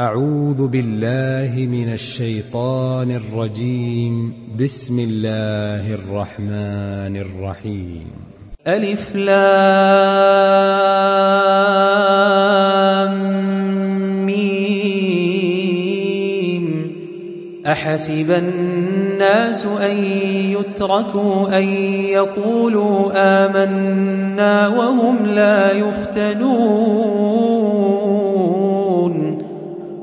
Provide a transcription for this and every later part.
أعوذ بالله من الشيطان الرجيم. بسم الله الرحمن الرحيم. ألف لام ميم. أحسب الناس أن يتركوا أن يقولوا آمنا وهم لا يفتنون.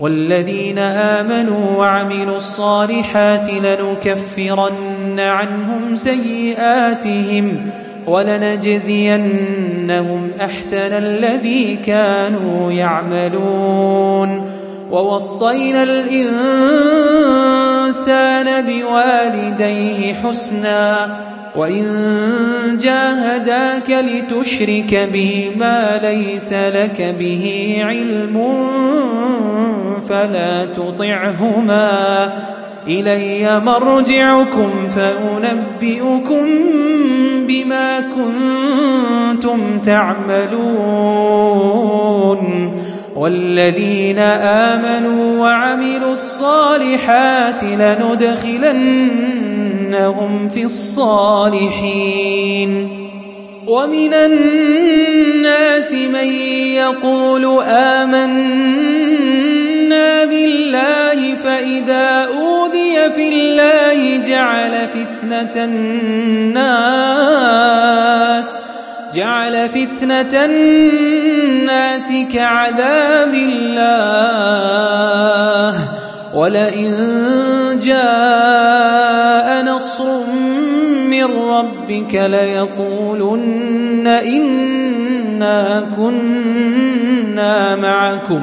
والذين آمنوا وعملوا الصالحات لنكفرن عنهم سيئاتهم ولنجزينهم أحسن الذي كانوا يعملون ووصينا الإنسان بوالديه حسنا وإن جاهداك لتشرك بي ما ليس لك به علم فلا تطعهما. إلي مرجعكم فأنبئكم بما كنتم تعملون. والذين آمنوا وعملوا الصالحات لندخلنهم في الصالحين. ومن الناس من يقول آمنا بالله فإذا أوذي في الله جعل فتنة الناس جعل فتنة الناس كعذاب الله ولئن جاء نصر من ربك ليقولن إنا كنا معكم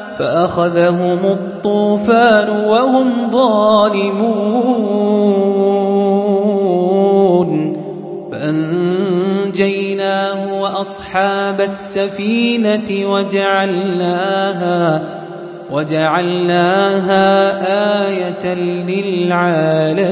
فأخذهم الطوفان وهم ظالمون. فأنجيناه وأصحاب السفينة وجعلناها وجعلناها آية للعالمين.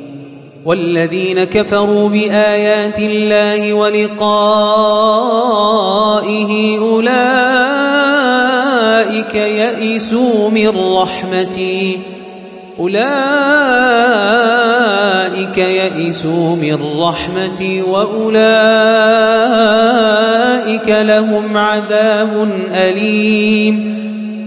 والذين كفروا بآيات الله ولقائه أولئك يئسوا من رحمتي. أولئك يئسوا من رحمتي وأولئك لهم عذاب أليم.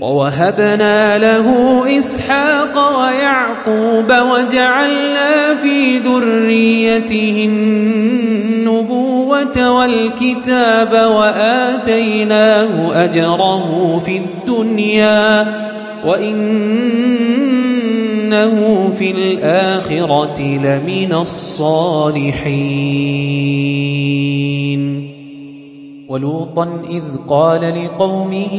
ووهبنا له إسحاق ويعقوب وجعلنا في ذريته النبوة والكتاب وآتيناه أجره في الدنيا وإنه في الآخرة لمن الصالحين. ولوطا إذ قال لقومه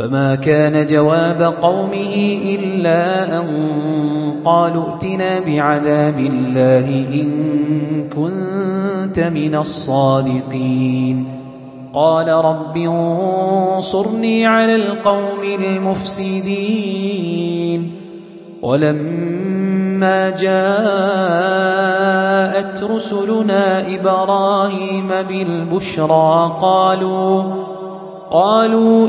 فما كان جواب قومه إلا أن قالوا ائتنا بعذاب الله إن كنت من الصادقين قال رب انصرني على القوم المفسدين ولما جاءت رسلنا إبراهيم بالبشرى قالوا قالوا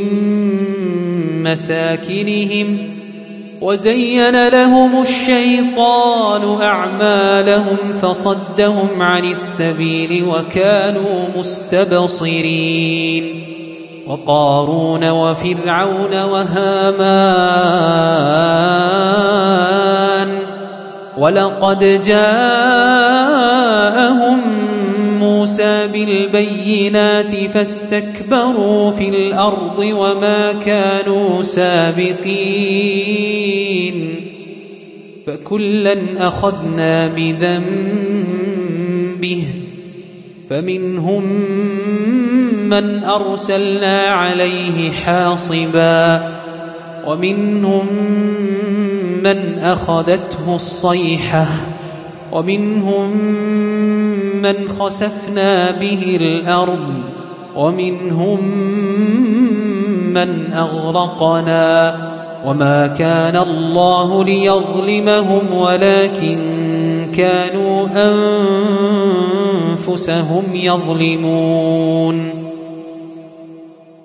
من مساكنهم وزين لهم الشيطان أعمالهم فصدهم عن السبيل وكانوا مستبصرين وقارون وفرعون وهامان ولقد جاءهم موسى بالبينات فاستكبروا في الأرض وما كانوا سابقين فكلا أخذنا بذنبه فمنهم من أرسلنا عليه حاصبا ومنهم من أخذته الصيحة ومنهم من خسفنا به الأرض ومنهم من أغرقنا وما كان الله ليظلمهم ولكن كانوا أنفسهم يظلمون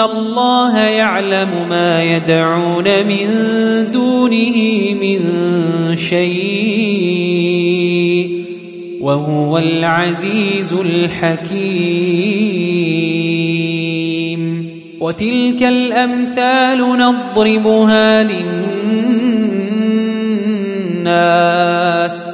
الله يعلم ما يدعون من دونه من شيء وهو العزيز الحكيم وتلك الأمثال نضربها للناس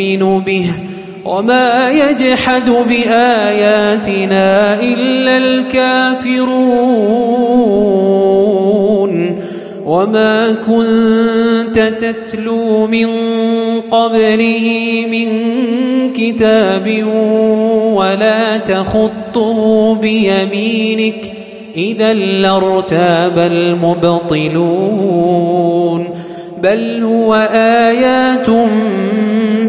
يؤمن به وما يجحد بآياتنا إلا الكافرون وما كنت تتلو من قبله من كتاب ولا تخطه بيمينك إذا لارتاب المبطلون بل هو آيات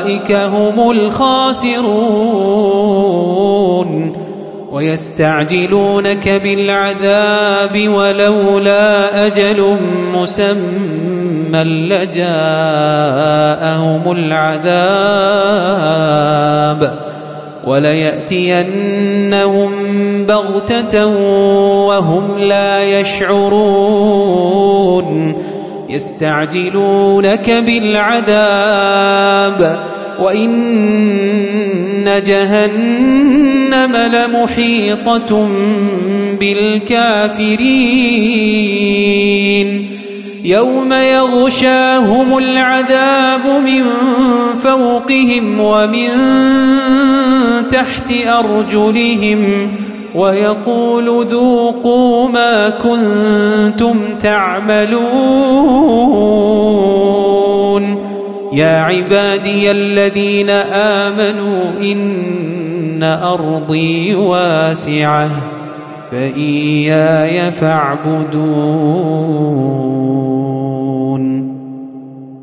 أولئك هم الخاسرون. ويستعجلونك بالعذاب ولولا أجل مسمى لجاءهم العذاب. وليأتينهم بغتة وهم لا يشعرون. يستعجلونك بالعذاب وإن جهنم لمحيطة بالكافرين يوم يغشاهم العذاب من فوقهم ومن تحت أرجلهم ويقول ذوقوا ما كنتم تعملون. يا عبادي الذين آمنوا إن أرضي واسعة فإياي فاعبدون.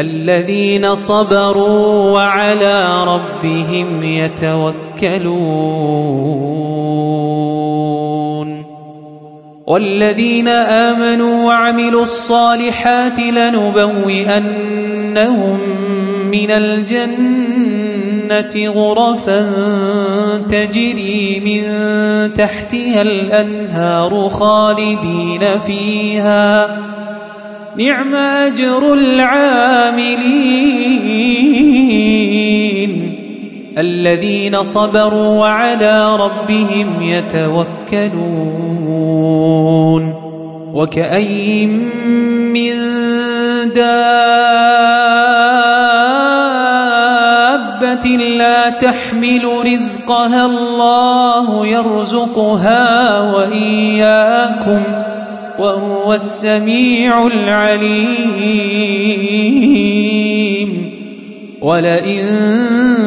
الذين صبروا وعلى ربهم يتوكلون. والذين آمنوا وعملوا الصالحات لنبوئنهم من الجنة غرفا تجري من تحتها الأنهار خالدين فيها. نعم أجر العاملين. الذين صبروا وعلى ربهم يتوكلون. وكأي من دابة لا تحمل رزقها الله يرزقها وإياكم. وهو السميع العليم. ولئن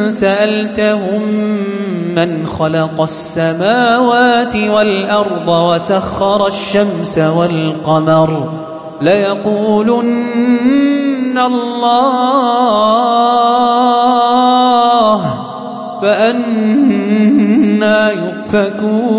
سألتهم من خلق السماوات والأرض وسخر الشمس والقمر ليقولن الله فأنا يؤفكون.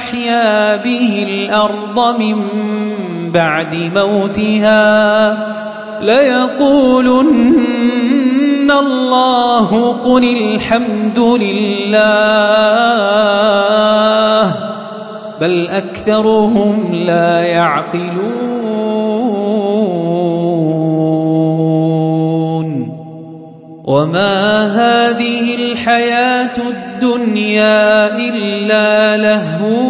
فأحيا به الأرض من بعد موتها ليقولن الله قل الحمد لله بل أكثرهم لا يعقلون وما هذه الحياة الدنيا إلا لهو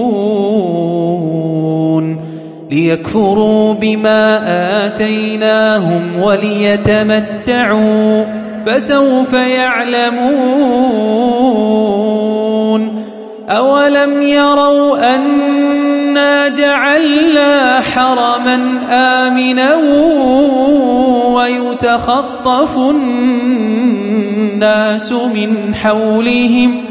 ليكفروا بما آتيناهم وليتمتعوا فسوف يعلمون أولم يروا أنا جعلنا حرما آمنا ويتخطف الناس من حولهم